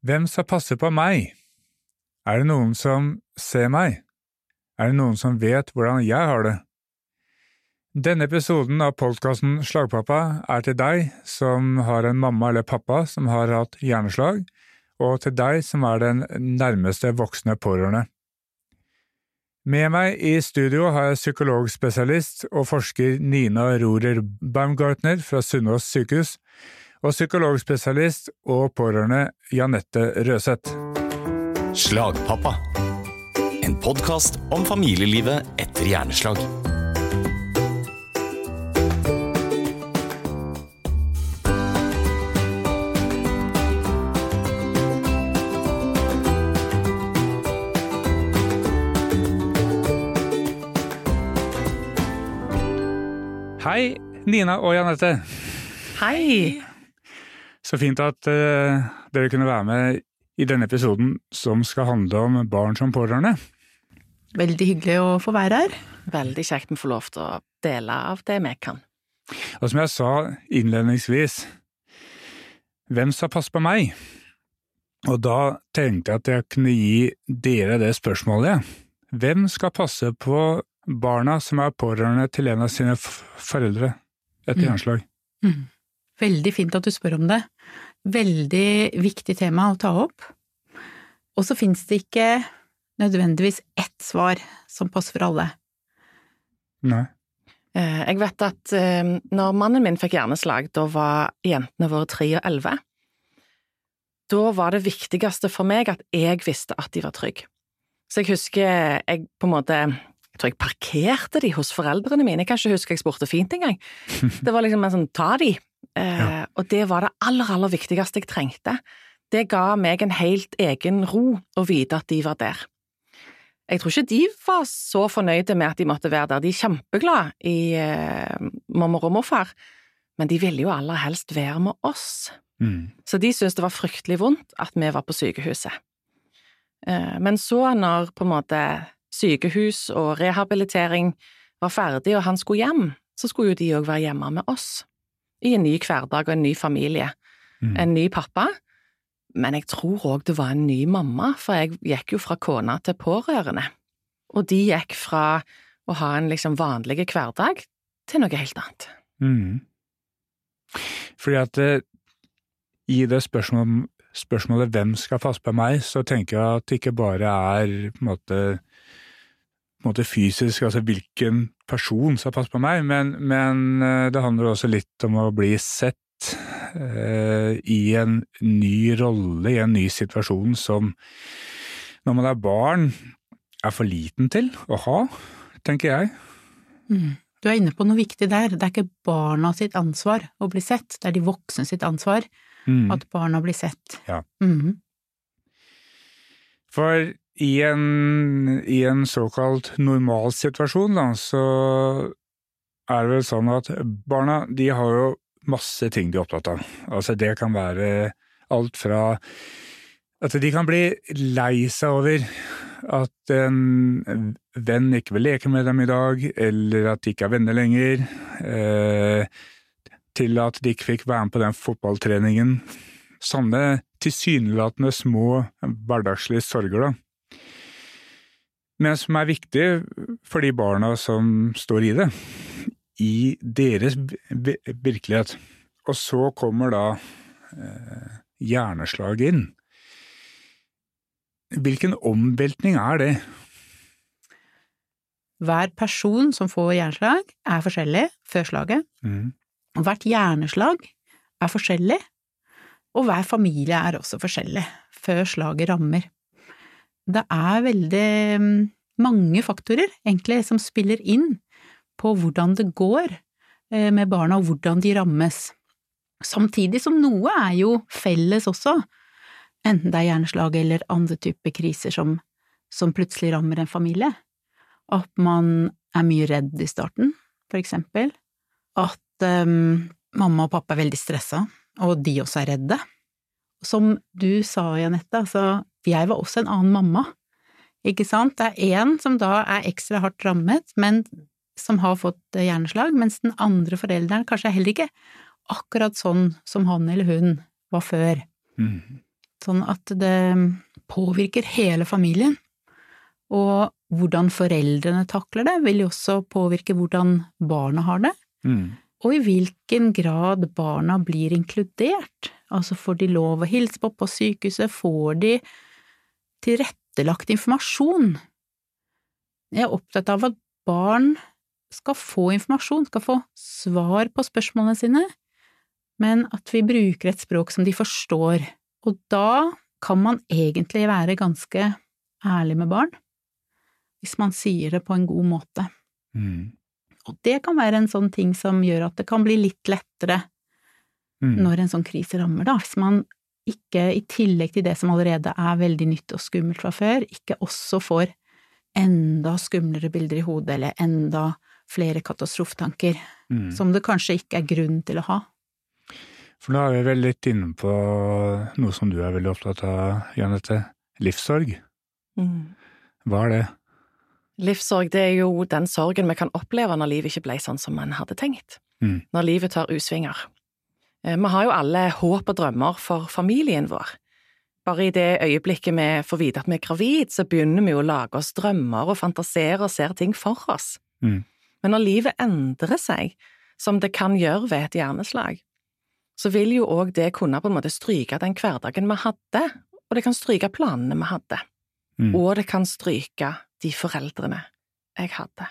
Hvem skal passe på meg? Er det noen som ser meg? Er det noen som vet hvordan jeg har det? Denne episoden av podkasten Slagpappa er til deg som har en mamma eller pappa som har hatt hjerneslag, og til deg som er den nærmeste voksne pårørende. Med meg i studio har jeg psykologspesialist og forsker Nina Rorer Baumgartner fra Sunnaas sykehus, og psykologspesialist og pårørende Janette Røseth. Slagpappa. En podkast om familielivet etter hjerneslag. Hei, Nina og Janette. Hei! Så fint at uh, dere kunne være med i denne episoden som skal handle om barn som pårørende. Veldig hyggelig å få være her. Veldig kjekt vi får lov til å dele av det vi kan. Og som jeg sa innledningsvis, hvem skal passe på meg? Og da tenkte jeg at jeg kunne gi dere det spørsmålet. Hvem skal passe på barna som er pårørende til en av sine f- foreldre etter Mm. hjerneslag? Mm. Veldig fint at du spør om det. Veldig viktig tema å ta opp. Og så finnes det ikke nødvendigvis ett svar som passer for alle. Nei. Eh, Jeg vet at eh, når mannen min fikk hjerneslag, da var jentene våre tre og elleve. Da var det viktigste for meg at jeg visste at de var trygge. Så jeg husker jeg på en måte Jeg tror jeg parkerte de hos foreldrene mine. Jeg kan ikke huske jeg spurte fint engang. Det var liksom en sånn ta de. Eh, Ja. Og det var det aller, aller viktigste jeg trengte. Det ga meg en helt egen ro å vite at de var der. Jeg tror ikke de var så fornøyde med at de måtte være der. De er kjempeglade i eh, mormor og morfar, men de ville jo aller helst være med oss. Mm. Så de syntes det var fryktelig vondt at vi var på sykehuset. Eh, Men så, når på en måte sykehus og rehabilitering var ferdig og han skulle hjem, så skulle jo de òg være hjemme med oss. I en ny hverdag og en ny familie. Mm. En ny pappa. Men jeg tror òg det var en ny mamma, for jeg gikk jo fra kona til pårørende. Og de gikk fra å ha en liksom vanlig hverdag til noe helt annet. Mm. Fordi at eh, i det spørsmålet, spørsmålet hvem skal passe på meg, så tenker jeg at det ikke bare er på en måte, på en måte fysisk, altså hvilken person skal passe på meg, men, men eh, det handler også litt om å bli sett eh, i en ny rolle, i en ny situasjon som når man er barn er for liten til å ha, tenker jeg. Mm. Du er inne på noe viktig der. Det er ikke barna sitt ansvar å bli sett, det er de voksne sitt ansvar Mm. at barna blir sett. Ja. Mm. For i en, i en såkalt normalsituasjon, da, så er det vel sånn at barna de har jo masse ting de er opptatt av. Altså det kan være alt fra at de kan bli lei seg over at en venn ikke vil leke med dem i dag, eller at de ikke er venner lenger, eh, til at de ikke fikk være med på den fotballtreningen. Sånne tilsynelatende små hverdagslige sorger, da. Men som er viktig for de barna som står i det, i deres virkelighet. Og så kommer da eh, hjerneslag inn. Hvilken omveltning er det? Hver person som får hjerneslag, er forskjellig før slaget. Mm. Hvert hjerneslag er forskjellig, og hver familie er også forskjellig før slaget rammer. Det er veldig mm, mange faktorer, egentlig, som spiller inn på hvordan det går eh, med barna, og hvordan de rammes. Samtidig som noe er jo felles også, enten det er hjerneslag eller andre typer kriser som, som plutselig rammer en familie. At man er mye redd i starten, for eksempel. At um, mamma og pappa er veldig stressa, og de også er redde. Som du sa, Janette, altså, jeg var også en annen mamma. Ikke sant? Det er én som da er ekstra hardt rammet, men som har fått eh, hjerneslag, mens den andre forelderen kanskje heller ikke akkurat sånn som han eller hun var før. Mm. Sånn at det påvirker hele familien. Og hvordan foreldrene takler det, vil jo også påvirke hvordan barna har det. Mm. Og i hvilken grad barna blir inkludert. Altså får de lov å hilse på på sykehuset, får de tilrettelagt informasjon? Jeg er opptatt av at barn skal få informasjon, skal få svar på spørsmålene sine, men at vi bruker et språk som de forstår. Og da kan man egentlig være ganske ærlig med barn, hvis man sier det på en god måte. Mm. Og det kan være en sånn ting som gjør at det kan bli litt lettere Mm. når en sånn krise rammer, da. Hvis man ikke, i tillegg til det som allerede er veldig nytt og skummelt fra før, ikke også får enda skumlere bilder i hodet, eller enda flere katastrofetanker, Mm. som det kanskje ikke er grunn til å ha. For nå er vi vel litt inne på noe som du er veldig opptatt av, Janette. Livssorg. Mm. Hva er det? Livssorg det er jo den sorgen vi kan oppleve når livet ikke ble sånn som man hadde tenkt. Mm. Når livet tar U-svinger. Eh, Vi har jo alle håp og drømmer for familien vår. Bare i det øyeblikket vi får vite at vi er gravid, så begynner vi jo å lage oss drømmer og fantasere og ser ting for oss. Mm. Men når livet endrer seg, som det kan gjøre ved et hjerneslag, så vil jo òg det kunne på en måte stryke den hverdagen vi hadde, og det kan stryke planene vi hadde. Mm. Og det kan stryke de foreldrene jeg hadde.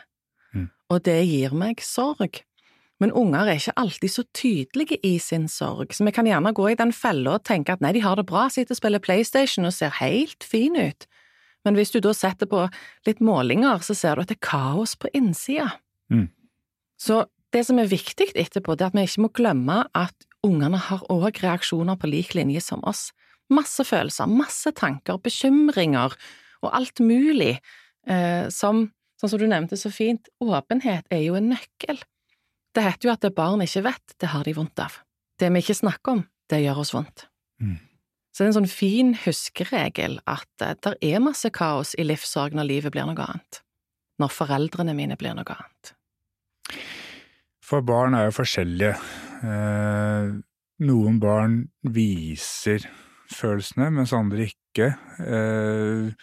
Mm. Og det gir meg sorg. Men unger er ikke alltid så tydelige i sin sorg, så vi kan gjerne gå i den fella og tenke at nei, de har det bra, sitter og spiller PlayStation og ser helt fin ut. Men hvis du da setter på litt målinger, så ser du at det er kaos på innsida. Mm. Så det som er viktig etterpå, det er at vi ikke må glemme at ungene har òg reaksjoner på lik linje som oss. Masse følelser, masse tanker, bekymringer og alt mulig som, sånn som du nevnte så fint, åpenhet er jo en nøkkel. Det heter jo at det barn ikke vet, det har de vondt av. Det vi ikke snakker om, det gjør oss vondt. Mm. Så det er en sånn fin huskeregel at eh, det er masse kaos i livssorg når livet blir noe annet. Når foreldrene mine blir noe annet. For barn er jo forskjellige. Eh, noen barn viser følelsene, mens andre ikke. Eh,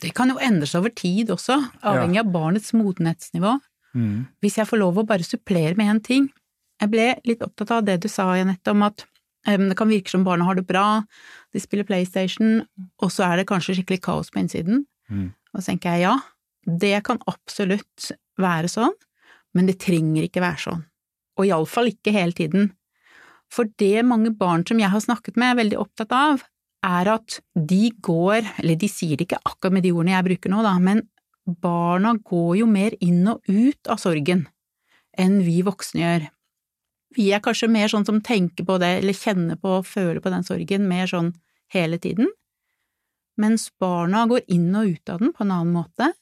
det kan jo endre seg over tid også, avhengig av barnets modenhetsnivå. mm, Hvis jeg får lov å bare supplere med én ting. Jeg ble litt opptatt av det du sa, Janette, om at um, det kan virke som barna har det bra, de spiller PlayStation, og så er det kanskje skikkelig kaos på innsiden. Mm. Og så tenker jeg ja, det kan absolutt være sånn, men det trenger ikke være sånn. Og iallfall ikke hele tiden. For det mange barn som jeg har snakket med, er veldig opptatt av, er at de går, eller de sier det ikke akkurat med de ordene jeg bruker nå, da, men barna går jo mer inn og ut av sorgen enn vi voksne gjør. Vi er kanskje mer sånn som tenker på det, eller kjenner på og føler på den sorgen mer sånn hele tiden, mens barna går inn og ut av den på en annen måte,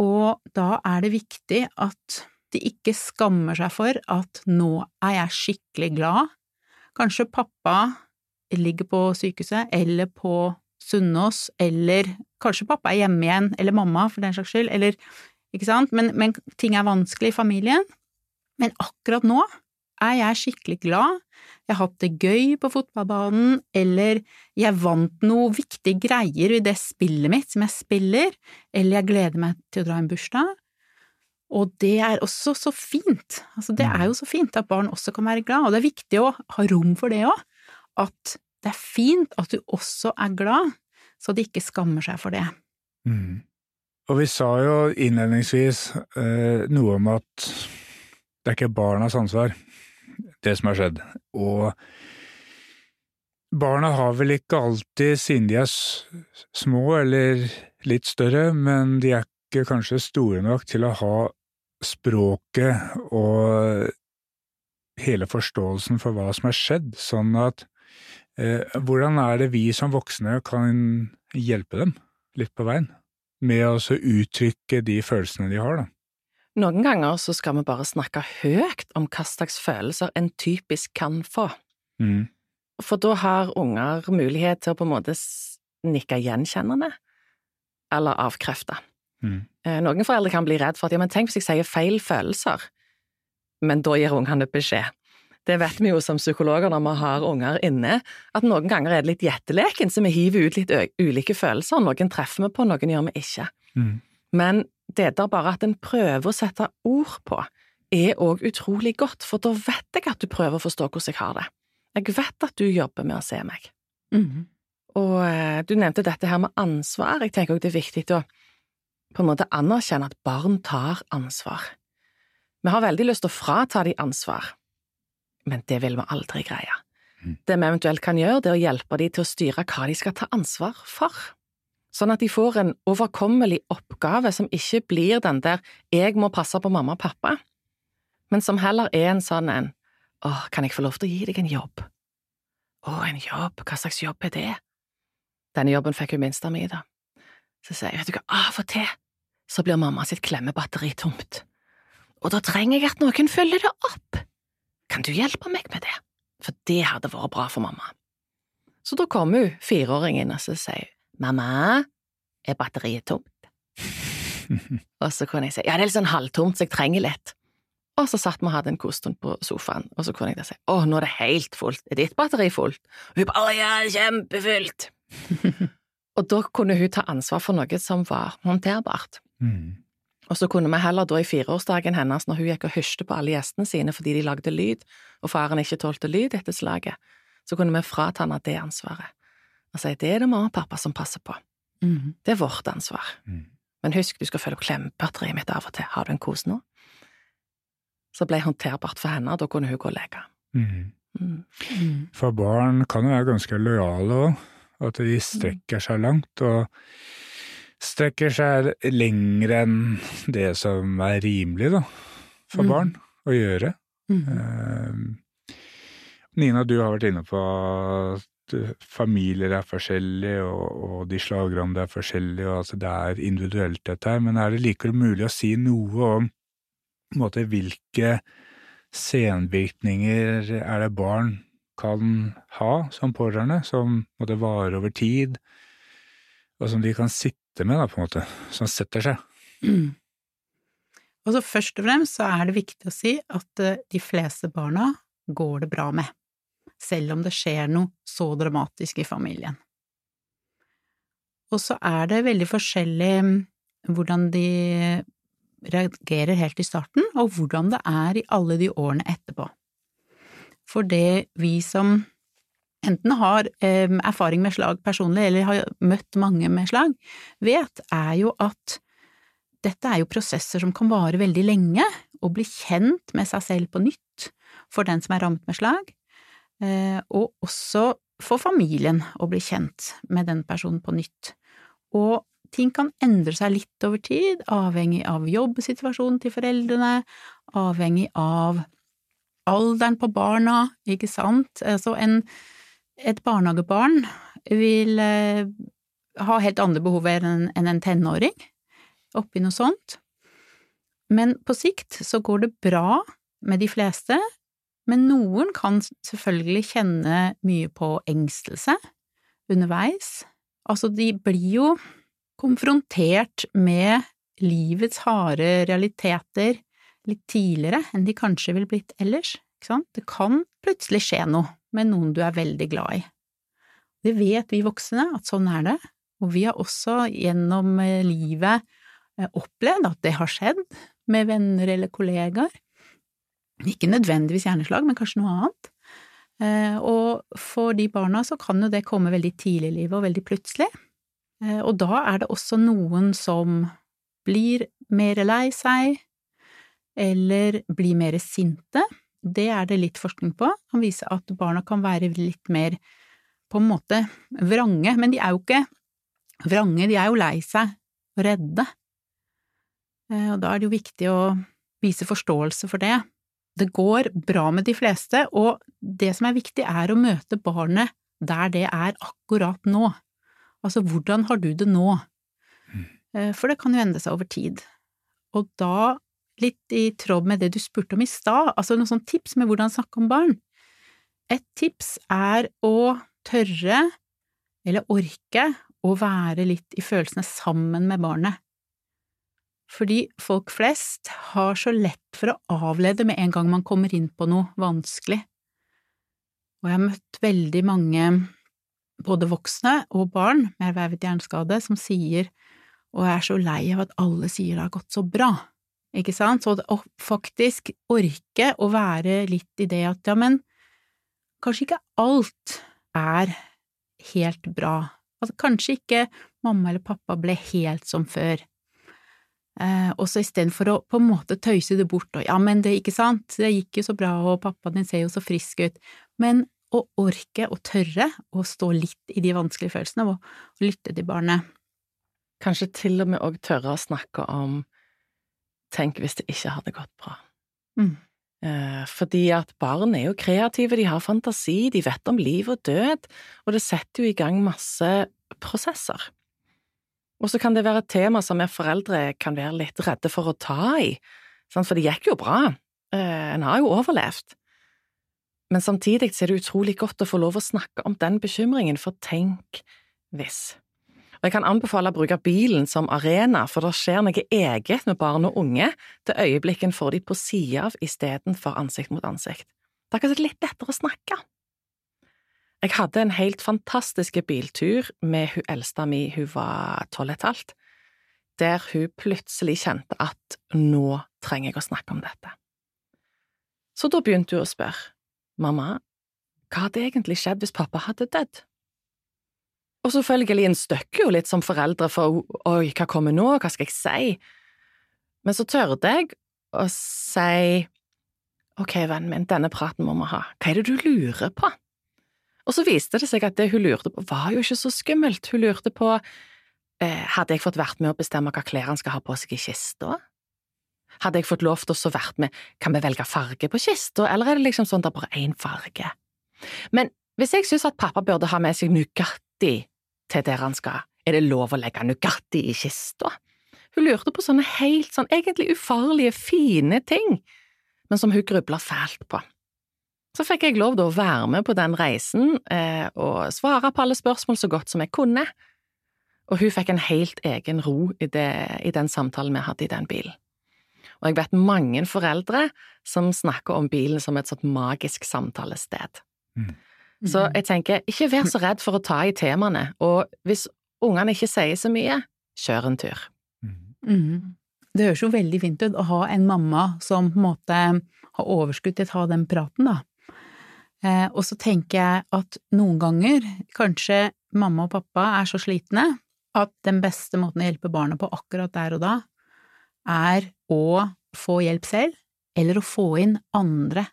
og da er det viktig at de ikke skammer seg for at nå er jeg skikkelig glad, kanskje pappa ligger på sykehuset, eller på Sunnaas, eller kanskje pappa er hjemme igjen, eller mamma for den saks skyld, eller ikke sant, men, men ting er vanskelig i familien. Men akkurat nå er jeg skikkelig glad, jeg har hatt det gøy på fotballbanen, eller jeg vant noe viktige greier i det spillet mitt som jeg spiller, eller jeg gleder meg til å dra i en bursdag. Og det er også så fint, altså det er jo så fint at barn også kan være glad, og det er viktig å ha rom for det òg, at det er fint at du også er glad, så de ikke skammer seg for det. mm. Og vi sa jo innledningsvis eh, noe om at det er ikke barnas ansvar, det som har skjedd. Og barna har vel ikke alltid, siden de er små eller litt større, men de er ikke kanskje store nok til å ha språket og hele forståelsen for hva som har skjedd, sånn at hvordan er det vi som voksne kan hjelpe dem litt på veien, med å uttrykke de følelsene de har, da? Noen ganger så skal vi bare snakke høyt om hva slags følelser en typisk kan få. Mm. For da har unger mulighet til å på en måte nikke gjenkjennende, eller avkrefte. Mm. Eh, Noen foreldre kan bli redd for at ja, men tenk hvis jeg sier feil følelser, men da gir ungene beskjed. Det vet vi jo som psykologer når vi har unger inne, at noen ganger er det litt gjetteleken, så vi hiver ut litt ulike følelser. Noen treffer vi på, noen gjør vi ikke. Mm. Men det der bare at en prøver å sette ord på, er òg utrolig godt, for da vet jeg at du prøver å forstå hvordan jeg har det. Jeg vet at du jobber med å se meg. Mm. Og du nevnte dette her med ansvar. Jeg tenker òg det er viktig å på en måte anerkjenne at barn tar ansvar. Vi har veldig lyst til å frata de ansvar, men det vil vi aldri greie. Mm. Det vi eventuelt kan gjøre, det er å hjelpe dem til å styre hva de skal ta ansvar for, sånn at de får en overkommelig oppgave som ikke blir den der jeg må passe på mamma og pappa, men som heller er en sånn en åh, kan jeg få lov til å gi deg en jobb? Å, en jobb, hva slags jobb er det? Denne jobben fikk hun minsta mi, da. Så sier jeg, vet du hva, av og til så blir mamma sitt klemmebatteri tomt og da trenger jeg at noen følger det opp. Kan du hjelpe meg med det? For det hadde vært bra for mamma. Så da kom hun, fireåringen, og så sier hun, mamma, er batteriet tomt? og så kunne jeg si, ja, det er litt sånn halvtomt, så jeg trenger litt. Og så satt vi og hadde en god på sofaen, og så kunne jeg da si, å, nå er det helt fullt, er ditt batteri fullt? Og hun bare, å ja, kjempefullt. og da kunne hun ta ansvar for noe som var håndterbart. Mm. Og så kunne vi heller da i fireårsdagen hennes, når hun gikk og hysjte på alle gjestene sine fordi de lagde lyd, og faren ikke tålte lyd etter slaget, så kunne vi frata henne det ansvaret og si det er det mamma og pappa som passer på. Mm. Det er vårt ansvar. Mm. Men husk, du skal følge opp klemmebatteriet mitt av og til. Har du en kos nå? Så ble håndterbart for henne, og da kunne hun gå og leke. Mm. mm. mm. For barn kan jo være ganske lojale òg, at de strekker seg langt. og strekker seg lengre enn det som er rimelig da, for mm. barn å gjøre. Mm. Uh, Nina, du har vært inne på at familier er forskjellige, og, og de slagrande er forskjellige, og altså det er individuelt dette her, men er det likevel mulig å si noe om måte, hvilke senvirkninger er det barn kan ha som pårørende, som måtte vare over tid, og som de kan sitte sitter med, da, på en måte, som setter seg. Mm. Og så først og fremst så er det viktig å si at eh, de fleste barna går det bra med, selv om det skjer noe så dramatisk i familien. Og så er det veldig forskjellig mm, hvordan de reagerer helt i starten, og hvordan det er i alle de årene etterpå. For det vi som enten har eh, erfaring med slag personlig, eller har møtt mange med slag, vet, er jo at dette er jo prosesser som kan vare veldig lenge, og bli kjent med seg selv på nytt for den som er rammet med slag, eh, og også for familien å bli kjent med den personen på nytt. Og ting kan endre seg litt over tid, avhengig av jobbsituasjonen til foreldrene, avhengig av alderen på barna, ikke sant, altså en et barnehagebarn vil eh, ha helt andre behov enn en tenåring oppi noe sånt. Men på sikt så går det bra med de fleste, men noen kan selvfølgelig kjenne mye på engstelse underveis. Altså, de blir jo konfrontert med livets harde realiteter litt tidligere enn de kanskje ville blitt ellers, ikke sant? Det kan plutselig skje noe med noen du er veldig glad i. Det vet vi voksne at sånn er det, og vi har også gjennom eh, livet eh, opplevd at det har skjedd med venner eller kollegaer. Ikke nødvendigvis hjerneslag, men kanskje noe annet. Eh, og for de barna så kan jo det komme veldig tidlig i livet og veldig plutselig. Og da er det også noen som blir mer lei seg, eller blir mer sinte, det er det litt forskning på, kan vise at barna kan være litt mer på en måte vrange, men de er jo ikke vrange, de er jo lei seg og redde. Eh, og da er det jo viktig å vise forståelse for det. Det går bra med de fleste, og det som er viktig, er å møte barnet der det er akkurat nå. Altså, hvordan har du det nå? Mm. Eh, for det kan jo endre seg over tid. Og da litt i tråd med det du spurte om i stad, altså noen sånne tips med hvordan snakke om barn. Et tips er å tørre, eller orke, å være litt i følelsene sammen med barnet. Fordi folk flest har så lett for å avlede med en gang man kommer inn på noe vanskelig Og jeg har møtt veldig mange, både voksne og barn med ervervet hjerneskade, som sier og jeg er så lei av at alle sier det har gått så bra, ikke sant? Så å faktisk orke å være litt i det at ja, men kanskje ikke alt er helt bra. Altså, kanskje ikke mamma eller pappa ble helt som før. Eh, og så istedenfor å på en måte tøyse det bort og ja, men det, ikke sant, det gikk jo så bra og pappaen din ser jo så frisk ut, men å orke og tørre å stå litt i de vanskelige følelsene og, og lytte til barnet. Kanskje til og med òg tørre å snakke om tenk hvis det ikke hadde gått bra. Mm. Eh, fordi at barn er jo kreative, de har fantasi, de vet om liv og død, og det setter jo i gang masse prosesser. Og så kan det være et tema som vi foreldre kan være litt redde for å ta i, for det gikk jo bra, eh, en har jo overlevd. Men samtidig er det utrolig godt å få lov å snakke om den bekymringen, for tenk hvis. Og jeg kan anbefale å bruke bilen som arena, for det skjer noe eget med barn og unge til øyeblikken får de på sida av istedenfor ansikt mot ansikt. Det er akkurat litt lettere å snakke. Jeg hadde en helt fantastisk biltur med hun eldste mi, hun var tolv og et halvt, der hun plutselig kjente at nå trenger jeg å snakke om dette. Så da begynte hun å spørre, mamma, hva hadde egentlig skjedd hvis pappa hadde dødd? Og selvfølgelig en støkker jo litt som foreldre for oi, hva kommer nå, hva skal jeg si? Men så tørde jeg å si ok, vennen min, denne praten må vi ha, hva er det du lurer på? Og så viste det seg at det hun lurte på var jo ikke så skummelt, hun lurte på eh, hadde jeg fått vært med å bestemme hva klær han skal ha på seg i kista? Hadde jeg fått lov til å vært med, kan vi velge farge på kista, eller er det liksom sånn at det er bare én farge? Men hvis jeg synes at pappa burde ha med seg Nugatti til der han skal, er det lov å legge Nugatti i kista? Hun lurte på sånne helt sånn egentlig ufarlige, fine ting, men som hun grubla fælt på. Så fikk jeg lov til å være med på den reisen eh, og svare på alle spørsmål så godt som jeg kunne, og hun fikk en helt egen ro i, det, i den samtalen vi hadde i den bilen. Og jeg vet mange foreldre som snakker om bilen som et sånt magisk samtalested. Mm. Så jeg tenker, ikke vær så redd for å ta i temaene, og hvis ungene ikke sier så mye, kjør en tur. Mm. Det høres jo veldig fint ut å ha en mamma som på en måte har overskudd til å ta den praten, da. Eh, og så tenker jeg at noen ganger, kanskje mamma og pappa er så slitne at den beste måten å hjelpe barna på akkurat der og da, er å få hjelp selv, eller å få inn andre.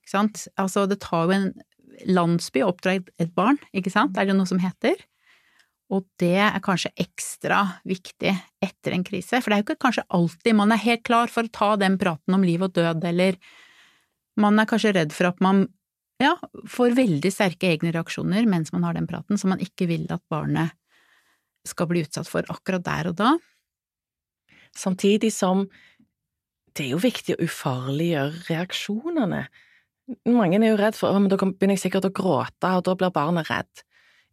Ikke sant? Altså, det tar jo en landsby og oppdra et barn, ikke sant, er det noe som heter. Og det er kanskje ekstra viktig etter en krise, for det er jo ikke kanskje alltid man er helt klar for å ta den praten om liv og død, eller man er kanskje redd for at man ja, får veldig sterke egne reaksjoner mens man har den praten, som man ikke vil at barnet skal bli utsatt for akkurat der og da. Samtidig som det er jo viktig å ufarliggjøre reaksjonene. Mange er jo redd for men da begynner jeg sikkert å gråte, og da blir barnet redd.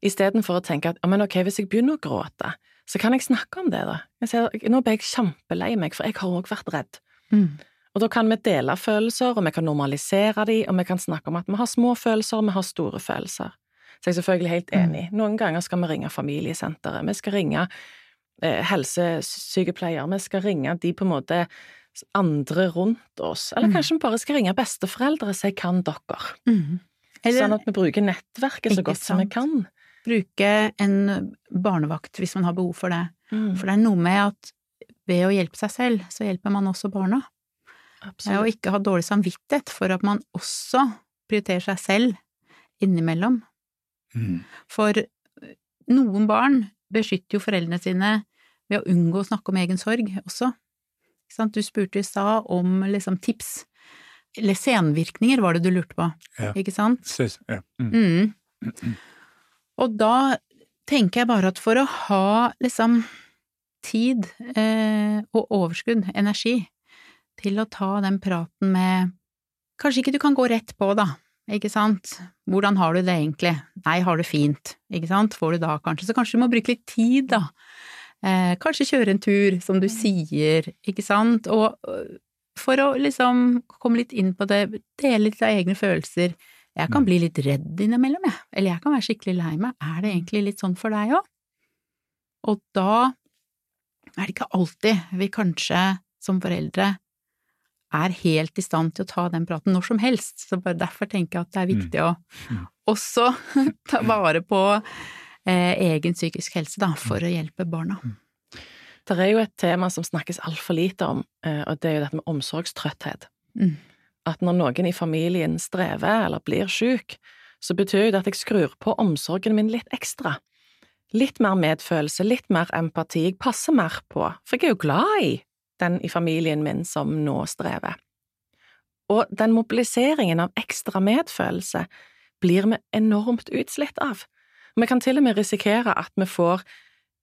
Istedenfor å tenke at men ok, hvis jeg begynner å gråte, så kan jeg snakke om det, da. Jeg sier, nå ble jeg kjempelei meg, for jeg har òg vært redd. Mm. Og da kan vi dele følelser, og vi kan normalisere de, og vi kan snakke om at vi har små følelser, og vi har store følelser. Så jeg er selvfølgelig helt mm. enig. Noen ganger skal vi ringe familiesenteret, vi skal ringe eh, helsesykepleier, vi skal ringe de på en måte andre rundt oss, eller mm. kanskje vi bare skal ringe besteforeldre og si 'kan dere'? Mm. Eller, sånn at vi bruker nettverket så godt som vi kan. Bruke en barnevakt hvis man har behov for det. Mm. For det er noe med at ved å hjelpe seg selv, så hjelper man også barna. Absolutt. Og ikke ha dårlig samvittighet for at man også prioriterer seg selv innimellom. Mm. For noen barn beskytter jo foreldrene sine ved å unngå å snakke om egen sorg også. Du spurte i stad om liksom tips. Eller senvirkninger var det du lurte på, ja. ikke sant? Ja. Mm. Mm. Og da tenker jeg bare at for å ha liksom tid eh, og overskudd, energi, til å ta den praten med Kanskje ikke du kan gå rett på, da, ikke sant? Hvordan har du det egentlig? Nei, har du fint, ikke sant? Får du da kanskje, så kanskje du må bruke litt tid, da Eh, kanskje kjøre en tur, som du sier, ikke sant, og øh, for å liksom komme litt inn på det, dele litt av egne følelser, Jeg kan bli litt redd innimellom, jeg, eller jeg kan være skikkelig lei meg. Er det egentlig litt sånn for deg òg? Og da er det ikke alltid vi kanskje som foreldre er helt i stand til å ta den praten når som helst, så bare derfor tenker jeg at det er viktig å også ta vare på egen psykisk helse, da, for å hjelpe barna. Det er jo et tema som snakkes altfor lite om, eh, og det er jo dette med omsorgstrøtthet. Mm. At når noen i familien strever eller blir syk, så betyr det at jeg skrur på omsorgen min litt ekstra. Litt mer medfølelse, litt mer empati, jeg passer mer på, for jeg er jo glad i den i familien min som nå strever. Og den mobiliseringen av ekstra medfølelse blir vi enormt utslitt av. Vi kan til og med risikere at vi får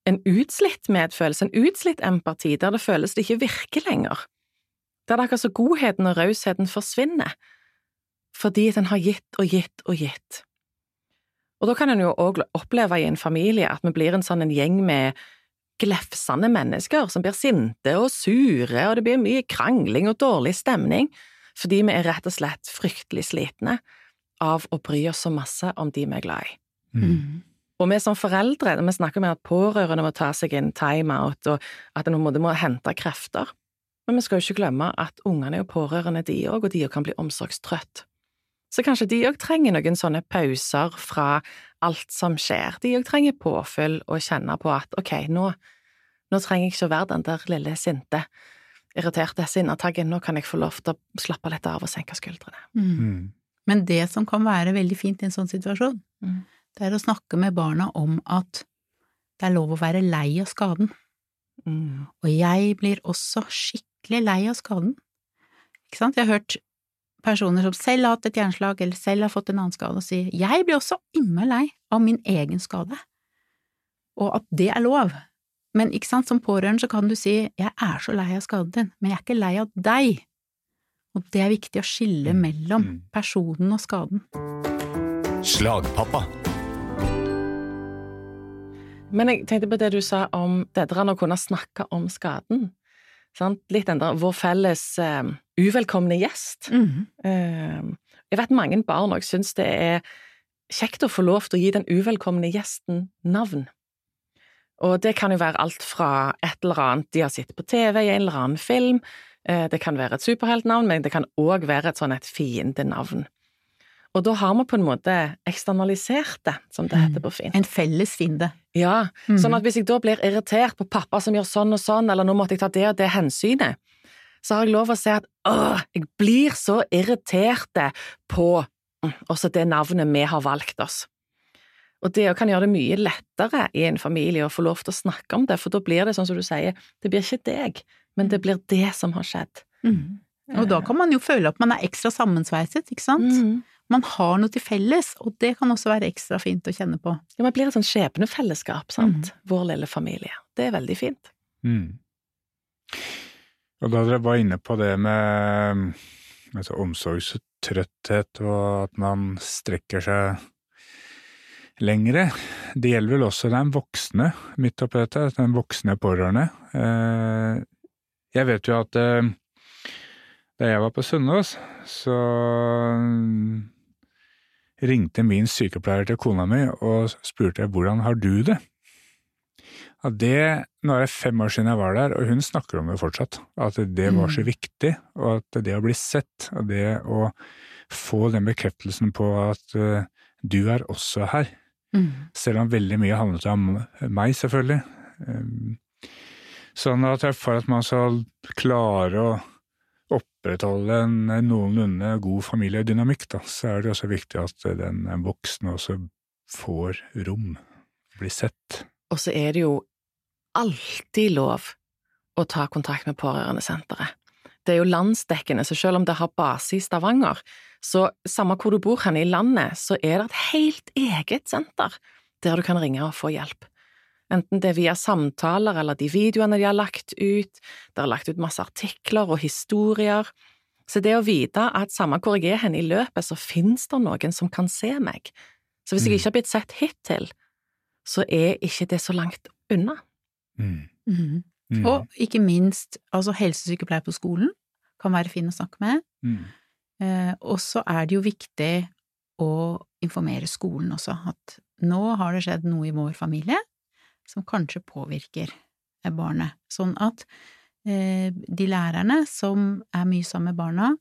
en utslitt medfølelse, en utslitt empati, der det føles det ikke virker lenger. Der det akkurat så godheten og rausheten forsvinner, fordi den har gitt og gitt og gitt. Og da kan en jo òg oppleve i en familie at vi blir en sånn en gjeng med glefsende mennesker som blir sinte og sure, og det blir mye krangling og dårlig stemning, fordi vi er rett og slett fryktelig slitne av å bry oss så masse om de vi er glad i. Mm. Og vi som foreldre, vi snakker med at pårørende må ta seg en timeout, og at en må, må hente krefter. Men vi skal jo ikke glemme at ungene er jo pårørende, de òg, og de òg kan bli omsorgstrøtt. Så kanskje de òg trenger noen sånne pauser fra alt som skjer. De òg trenger påfyll og kjenne på at ok, nå, nå trenger jeg ikke å være den der lille sinte, irriterte sinnataggen, nå kan jeg få lov til å slappe litt av og senke skuldrene. Mm. Mm. Men det som kan være veldig fint i en sånn situasjon, Mm. Det er å snakke med barna om at det er lov å være lei av skaden. Mm. Og jeg blir også skikkelig lei av skaden. Ikke sant? Jeg har hørt personer som selv har hatt et hjerneslag, eller selv har fått en annen skade, og si jeg blir også innmari lei av min egen skade, og at det er lov. Men ikke sant, som pårørende så kan du si jeg er så lei av skaden din, men jeg er ikke lei av deg. Og det er viktig å skille Mm. mellom Mm. personen og skaden. Slagpappa. Men jeg tenkte på det du sa om det der å kunne snakke om skaden. Sant? Litt den der vår felles uh, uvelkomne gjest. Eh, jeg vet mange barn òg syns det er kjekt å få lov til å gi den uvelkomne gjesten navn. Og det kan jo være alt fra et eller annet de har sett på TV i en eller annen film, eh, det kan være et superheltnavn, men det kan òg være et sånn et fiendenavn. Og da har vi på en måte eksternalisert det, som det heter på fint. En felles fiende. Ja, Mm. sånn at hvis jeg da blir irritert på pappa som gjør sånn og sånn, eller nå måtte jeg ta det og det hensynet, så har jeg lov å si at åh, jeg blir så irritert på mm, også det navnet vi har valgt oss. Og det kan gjøre det mye lettere i en familie å få lov til å snakke om det, for da blir det sånn som du sier, det blir ikke deg, men det blir det som har skjedd. Og da kan man jo føle at man er ekstra sammensveiset, ikke sant? Mm. Man har noe til felles, og det kan også være ekstra fint å kjenne på. Ja, man blir et sånn skjebnefellesskap, sant, vår lille familie. Det er veldig fint. Mm. Og da dere var inne på det med altså, omsorgstrøtthet og at man strekker seg lengre, det gjelder vel også den voksne midt oppi dette, den voksne pårørende. Eh, Jeg vet jo at eh, da jeg var på Sunnaas, så ringte min sykepleier til kona mi og spurte hvordan har du det? Ja, det, Nå er det fem år siden jeg var der, og hun snakker om det fortsatt. At det var så viktig, og at det å bli sett, og det å få den bekreftelsen på at eh, du er også her, selv om veldig mye handlet om meg, selvfølgelig. Um, Sånn at for at man skal klare å opprettholde en noenlunde god familiedynamikk, da, så er det også viktig at den voksne også får rom, blir sett. Og så er det jo alltid lov å ta kontakt med Pårørendesenteret. Det er jo landsdekkende, så selv om det har base i Stavanger, så samme hvor du bor hen i landet, så er det et helt eget senter der du kan ringe og få hjelp. Enten det er via samtaler eller de videoene de har lagt ut, det er lagt ut masse artikler og historier. Så det å vite at samme hvor jeg er hen i løpet, så finnes det noen som kan se meg. Så hvis jeg Mm. ikke har blitt sett hittil, så er ikke det så langt unna. Mm. Mm. Mm. Og ikke minst, altså helsesykepleier på skolen kan være fin å snakke med. Mm. Eh, og så er det jo viktig å informere skolen også, at nå har det skjedd noe i vår familie som kanskje påvirker barnet, sånn at eh, de lærerne som er mye sammen med barna,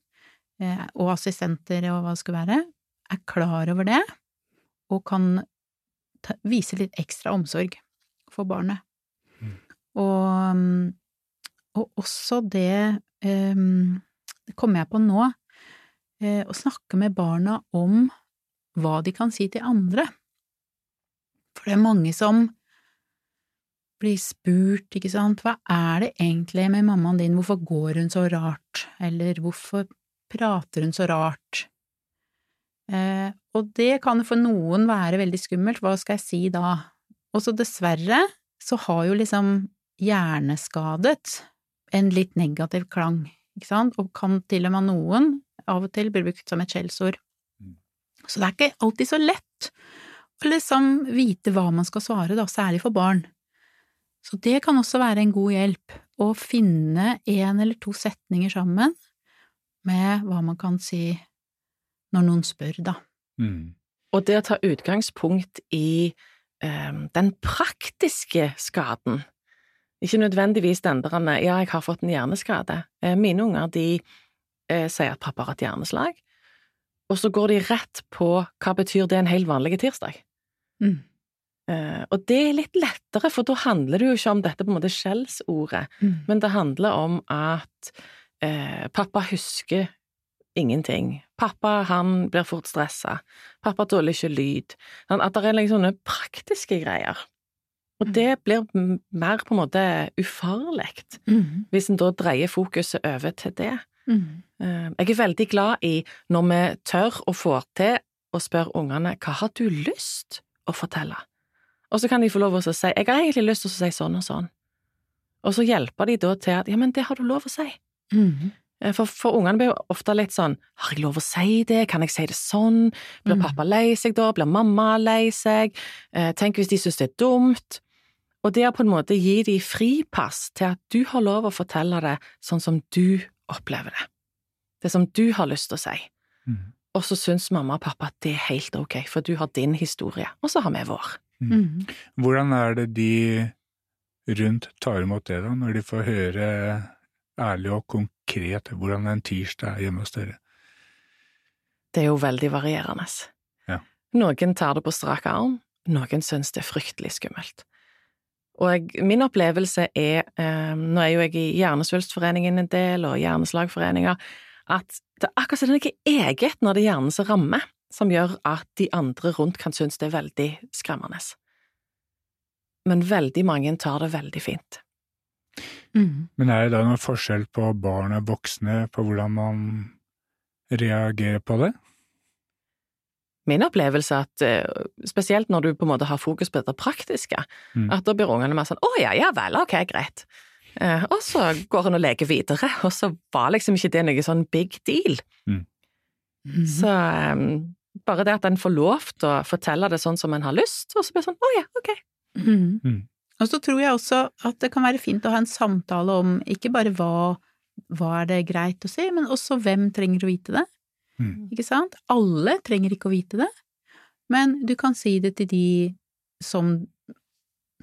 eh, og assistenter og hva det skal være, er klar over det og kan ta, vise litt ekstra omsorg for barnet. Mm. Og, mm, og også det um, Det kommer jeg på nå, eh, å snakke med barna om hva de kan si til andre. For det er mange som blir spurt, ikke sant, hva er det egentlig med mammaen din, hvorfor går hun så rart, eller hvorfor prater hun så rart? Eh, og det kan for noen være veldig skummelt, hva skal jeg si da? Og så dessverre så har jo liksom hjerneskadet en litt negativ klang, ikke sant, og kan til og med noen av og til bli brukt som et skjellsord. Mm. Så det er ikke alltid så lett å liksom vite hva man skal svare, da, særlig for barn. Så det kan også være en god hjelp, å finne en eller to setninger sammen med hva man kan si når noen spør, da. Mm. Og det å ta utgangspunkt i eh, den praktiske skaden, ikke nødvendigvis den der ja, jeg har fått en hjerneskade. Eh, mine unger de eh, sier at pappa har hatt hjerneslag, og så går de rett på hva betyr det en helt vanlig tirsdag. Mm. Eh, og det er litt lettere, for da handler det jo ikke om dette på en måte skjellsordet, Mm. men det handler om at eh, pappa husker ingenting. Pappa han blir fort stressa. Pappa tåler ikke lyd. Sånn At det er liksom sånne praktiske greier. Og Mm. det blir mer på en måte ufarlig, Mm. hvis en da dreier fokuset over til det. Mm. Eh, Jeg er veldig glad i når vi tør og får til å spørre ungene hva har du lyst å fortelle? Og så kan de få lov til å si jeg har egentlig lyst til å si sånn og sånn. Og så hjelper de da til at ja, men det har du lov å si. Mm. -hmm. For, for ungene blir jo ofte litt sånn har jeg lov å si det, kan jeg si det sånn, blir Mm. pappa lei seg da, blir mamma lei seg, eh, tenk hvis de synes det er dumt. Og det å på en måte gi de fripass til at du har lov å fortelle det sånn som du opplever det. Det som du har lyst til å si. Mm. Og så syns mamma og pappa at det er helt ok, for du har din historie, og så har vi vår. Mm. Hvordan er det de rundt tar imot det, da, når de får høre ærlig og konkret hvordan en tirsdag er hjemme hos dere? Det er jo veldig varierende. Ja. Noen tar det på strak arm, noen syns det er fryktelig skummelt. Og jeg, min opplevelse er, eh, nå er jo jeg i Hjernesvulstforeningen en del, og Hjerneslagforeninger, at det er akkurat som det er noe eget når det er hjernen som rammer, som gjør at de andre rundt kan synes det er veldig skremmende. Men veldig mange tar det veldig fint. Mm. Men er det da noen forskjell på barn og voksne på hvordan man reagerer på det? Min opplevelse er at, eh, spesielt når du på en måte har fokus på det praktiske, Mm. at da blir ungene mer sånn 'Å ja, ja vel, ok, greit'. Eh, og så går en og leker videre, og så var liksom ikke det noe sånn big deal. Mm. Så eh, bare det at en får lov til å fortelle det sånn som en har lyst, og så blir det sånn 'Å ja, ok'. Mm. Mm. Og så tror jeg også at det kan være fint å ha en samtale om ikke bare hva, hva er det greit å si, men også hvem trenger å vite det. Mm. Ikke sant? Alle trenger ikke å vite det, men du kan si det til de som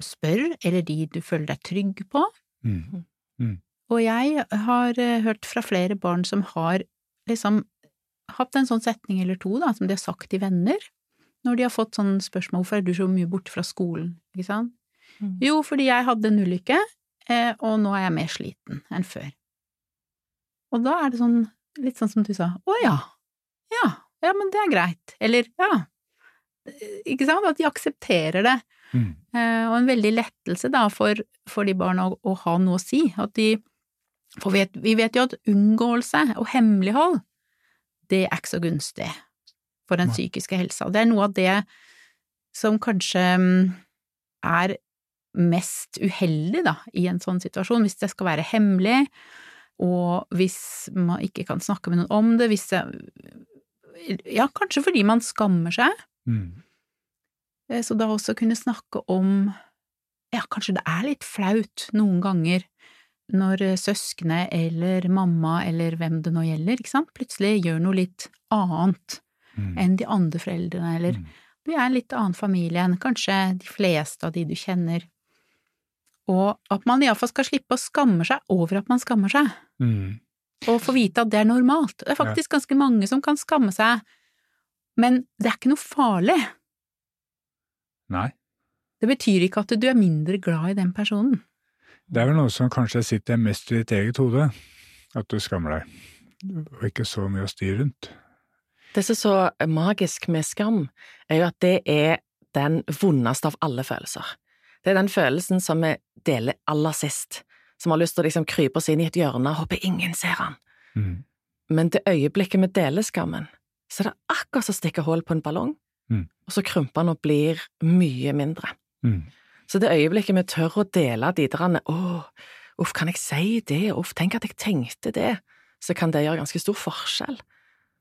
spør, eller de du føler deg trygg på. Mm. Og jeg har eh, hørt fra flere barn som har liksom hatt en sånn setning eller to, da, som de har sagt til venner, når de har fått sånn spørsmål hvorfor er du så mye borte fra skolen, ikke sant? Mm. Jo, fordi jeg hadde en ulykke, eh, og nå er jeg mer sliten enn før. Og da er det sånn, litt sånn som du sa, å ja, ja, ja, men det er greit, eller ja, ikke sant, at de aksepterer det. Mm. Eh, og en veldig lettelse da for, for de barna å, å ha noe å si, at de, for vet, vi vet jo at unngåelse og hemmelighold, det er ikke så gunstig for den psykiske helsa. Det er noe av det som kanskje mm, er mest uheldig da, i en sånn situasjon, hvis det skal være hemmelig, og hvis man ikke kan snakke med noen om det, hvis det Ja, kanskje fordi man skammer seg, Mm. Eh, så da også kunne snakke om Ja, kanskje det er litt flaut noen ganger når eh, søskne eller mamma eller hvem det nå gjelder, plutselig gjør noe litt annet enn de andre foreldrene, eller Mm. du er en litt annen familie enn kanskje de fleste av de du kjenner. Og at man iallfall skal slippe å skamme seg over at man skammer seg, Mm. og få vite at det er normalt. Det er faktisk ganske mange som kan skamme seg, men det er ikke noe farlig. Nei. Det betyr ikke at du er mindre glad i den personen. Det er vel noe som kanskje sitter mest i ditt eget hode, at du skammer deg, og ikke så mye å styre rundt. Det som er så magisk med skam, er jo at det er den vondeste av alle følelser. Det er den følelsen som vi deler aller sist, som har lyst til å liksom krype oss inn i et hjørne og håpe ingen ser han. Mm. Men det øyeblikket vi deler skammen, så er det akkurat som å stikke hull på en ballong, Mm. og så krymper den og blir mye mindre. Mm. Så det øyeblikket vi tør å dele de der åh, uff, kan jeg si det, uff, tenk at jeg tenkte det, så kan det gjøre ganske stor forskjell.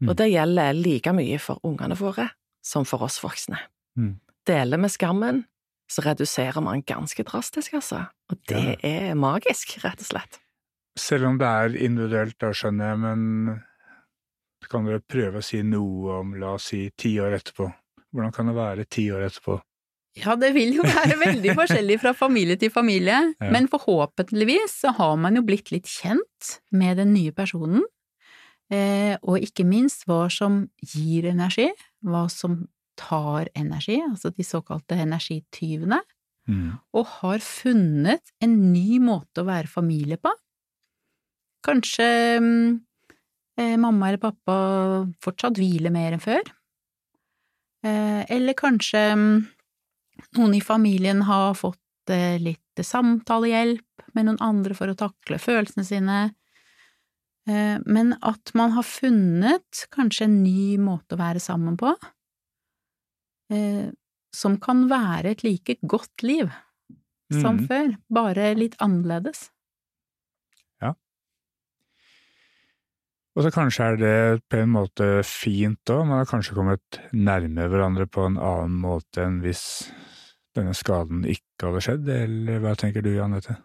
Mm. Og det gjelder like mye for ungene våre som for oss voksne. Mm. Deler vi skammen, så reduserer man ganske drastisk, altså. Og det er magisk, rett og slett. Selv om det er individuelt, da skjønner jeg, men kan dere prøve å si noe om, la oss si, ti år etterpå? Hvordan kan det være ti år etterpå? Ja, det vil jo være veldig forskjellig fra familie til familie, Ja. men forhåpentligvis så har man jo blitt litt kjent med den nye personen, eh, og ikke minst hva som gir energi, hva som tar energi, altså de såkalte energityvene, Mm. og har funnet en ny måte å være familie på. Kanskje mm, eh, mamma eller pappa fortsatt hviler mer enn før. Eh, eller kanskje mm, noen i familien har fått eh, litt samtalehjelp med noen andre for å takle følelsene sine. Eh, men at man har funnet kanskje en ny måte å være sammen på, eh, som kan være et like godt liv som mm. før, bare litt annerledes. Og så kanskje er det på en måte fint òg, man har kanskje kommet nærme hverandre på en annen måte enn hvis denne skaden ikke hadde skjedd, eller hva tenker du, Anette?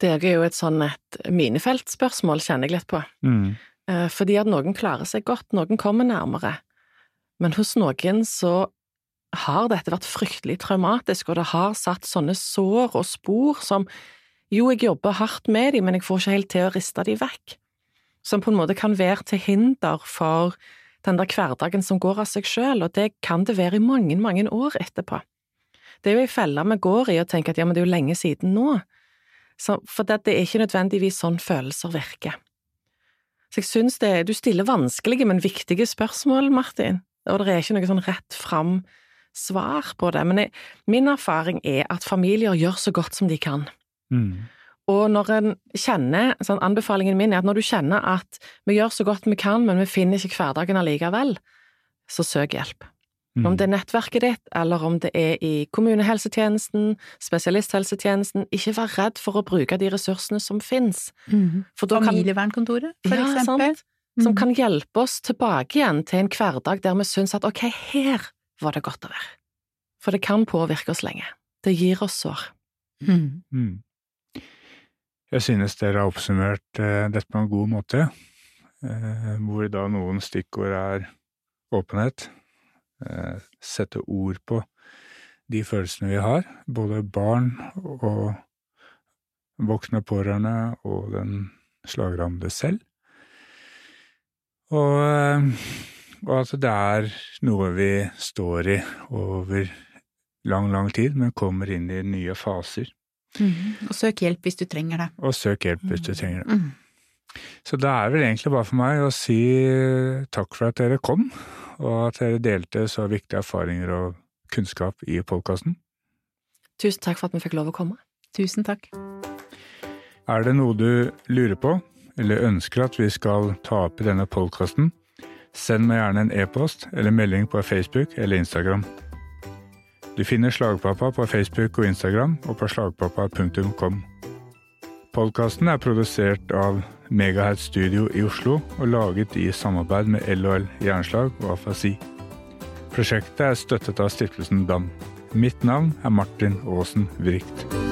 Det er jo et sånn et minefeltspørsmål, kjenner jeg litt på. Mm. Eh, Fordi at noen klarer seg godt, noen kommer nærmere. Men hos noen så har dette vært fryktelig traumatisk, og det har satt sånne sår og spor som jo, jeg jobber hardt med dem, men jeg får ikke helt til å riste dem vekk. Som på en måte kan være til hinder for den der hverdagen som går av seg sjøl, og det kan det være i mange, mange år etterpå. Det er jo ei felle vi går i og tenker at ja, men det er jo lenge siden nå. Så, for det, det er ikke nødvendigvis sånn følelser virker. Så jeg synes det Du stiller vanskelige, men viktige spørsmål, Martin, og det er ikke noe sånn rett fram svar på det. Men jeg, min erfaring er at familier gjør så godt som de kan. Mm. Og når en kjenner, sånn anbefalingen min er at når du kjenner at vi gjør så godt vi kan, men vi finner ikke hverdagen allikevel, så søk hjelp. Mm. Om det er nettverket ditt, eller om det er i kommunehelsetjenesten, spesialisthelsetjenesten, ikke vær redd for å bruke de ressursene som finnes. For da kan- Familievernkontoret, for Ja, eksempel. sant. Som kan hjelpe oss tilbake igjen til en hverdag der vi syns at ok, her var det godt å være. For det kan påvirke oss lenge. Det gir oss sår. Mm, Mm. Jeg synes dere har oppsummert eh, dette på en god måte, eh, hvor da noen stikkord er åpenhet, eh, sette ord på de følelsene vi har, både barn og voksne pårørende og den slagrammede selv, og, og at det er noe vi står i over lang, lang tid, men kommer inn i nye faser. Mhm. Og søk hjelp hvis du trenger det. Og søk hjelp hvis du trenger det. Mm. Så det er vel egentlig bare for meg å si takk for at dere kom, og at dere delte så viktige erfaringer og kunnskap i podkasten. Tusen takk for at vi fikk lov å komme. Tusen takk. Er det noe du lurer på, eller ønsker at vi skal ta opp i denne podkasten, send meg gjerne en e-post eller melding på Facebook eller Instagram. Du finner Slagpappa på Facebook og Instagram og på slagpappa.com. Podkasten er produsert av Megahertz Studio i Oslo og laget i samarbeid med LHL Jernslag og Afasi. Prosjektet er støttet av stiftelsen DAM. Mitt navn er Martin Aasen Vrikt.